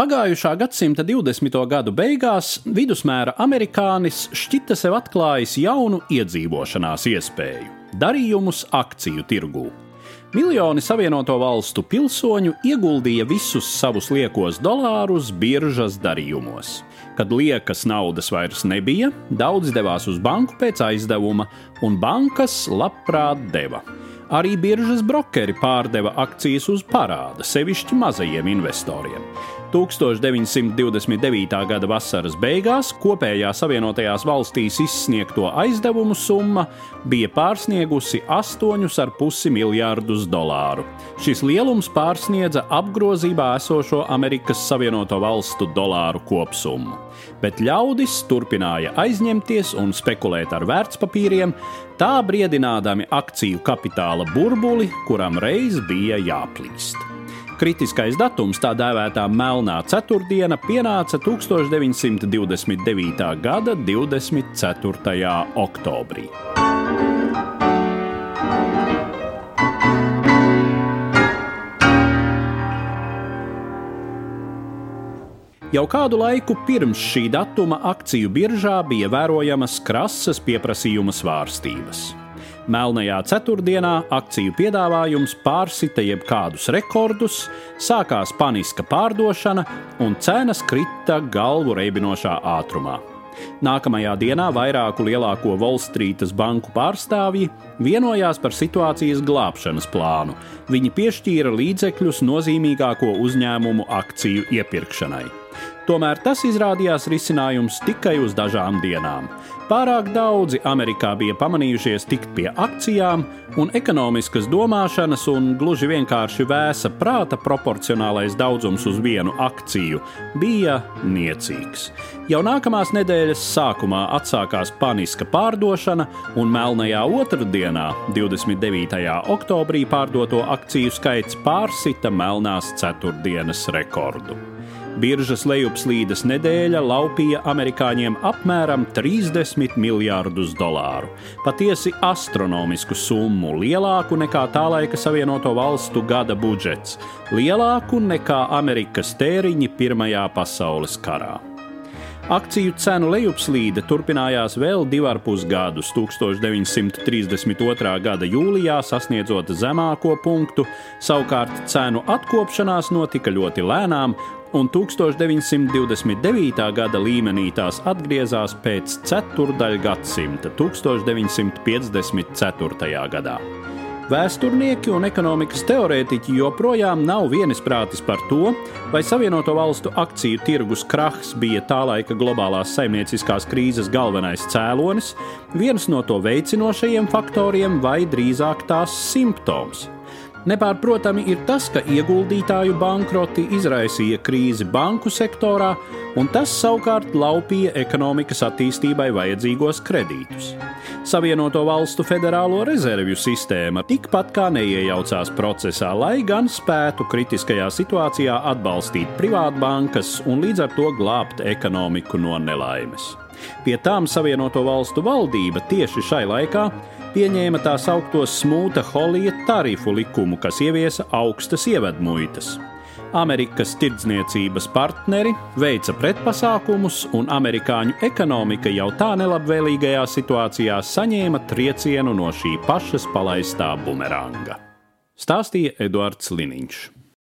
Pagājušā gadsimta 20. gadu beigās vidusmēra amerikānis šķita sev atklājis jaunu iedzīvošanās iespēju - darījumus akciju tirgū. Miljoni Savienoto Valstu pilsoņu ieguldīja visus savus liekos dolārus biržas darījumos. Kad liekas naudas vairs nebija, daudz devās uz banku pēc aizdevuma, un bankas labprāt deva. Arī biržas brokeri pārdeva akcijas uz parāda, sevišķi mazajiem investoriem. 1929. gada vasaras beigās kopējā Savienotajās valstīs izsniegto aizdevumu summa bija pārsniegusi 8,5 miljārdus dolāru. Šis lielums pārsniedza apgrozībā esošo Amerikas Savienoto Valstu dolāru kopsummu. Bet ļaudis turpināja aizņemties un spekulēt ar vērtspapīriem, tā briedinādami akciju kapitāla burbuli, kuram reiz bija jāplīst. Kritiskais datums, tā dēvētā melnā ceturtdiena, pienāca 1929. gada 24. oktobrī. Jau kādu laiku pirms šī datuma akciju biržā bija vērojamas krasas pieprasījuma svārstības. Melnajā ceturtdienā akciju piedāvājums pārsita jebkādus rekordus, sākās paniska pārdošana un cenas krita galvu reibinošā ātrumā. Nākamajā dienā vairāku lielāko Wallstreetas banku pārstāvji vienojās par situācijas glābšanas plānu. Viņi piešķīra līdzekļus nozīmīgāko uzņēmumu akciju iepirkšanai. Tomēr tas izrādījās risinājums tikai uz dažām dienām. Pārāk daudzi Amerikā bija pamanījušies tikt pie akcijām, un ekonomiskas domāšanas un gluži vienkārši vēsa prāta proporcionālais daudzums uz vienu akciju bija niecīgs. Jau nākamās nedēļas sākumā atsākās paniska pārdošana, un melnajā otrdienā, 29. oktobrī, pārdoto akciju skaits pārsita melnās ceturtdienas rekordu. Biržas lejupslīdes nedēļa laupīja amerikāņiem apmēram 30 miljārdus dolāru. Patiesi astronomisku summu, lielāku nekā tā laika Savienoto Valstu gada budžets, lielāku nekā Amerikas tēriņi Pirmajā pasaules karā. Akciju cenu lejupslīde turpinājās vēl divus gadus. 1932. gada jūlijā sasniedzot zemāko punktu, savukārt cenu atkopšanās notika ļoti lēnām, un 1929. gada līmenī tās atgriezās pēc ceturdaļa gadsimta, 1954. gadā. Vēsturnieki un ekonomikas teorētiķi joprojām nav vienisprātis par to, vai Savienoto Valstu akciju tirgus krahs bija tā laika globālās saimnieciskās krīzes galvenais cēlonis, viens no to veicinošajiem faktoriem vai drīzāk tās simptoms. Nepārprotami ir tas, ka ieguldītāju bankroti izraisīja krīzi banku sektorā, un tas savukārt laupīja ekonomikas attīstībai vajadzīgos kredītus. Savienoto valstu federālo rezervju sistēma tikpat kā neiejaucās procesā, lai gan spētu kritiskajā situācijā atbalstīt privātbankas un līdz ar to glābt ekonomiku no nelaimes. Pie tām Savienoto valstu valdība tieši šai laikā pieņēma tā saukto smūta holija tarifu likumu, kas ieviesa augstas ievedmuitas. Amerikas tirdzniecības partneri veica pretpasākumus, un amerikāņu ekonomika jau tā nelabvēlīgajā situācijā saņēma triecienu no šī pašas palaistā bumeranga. Stāstīja Eduards Liniņš.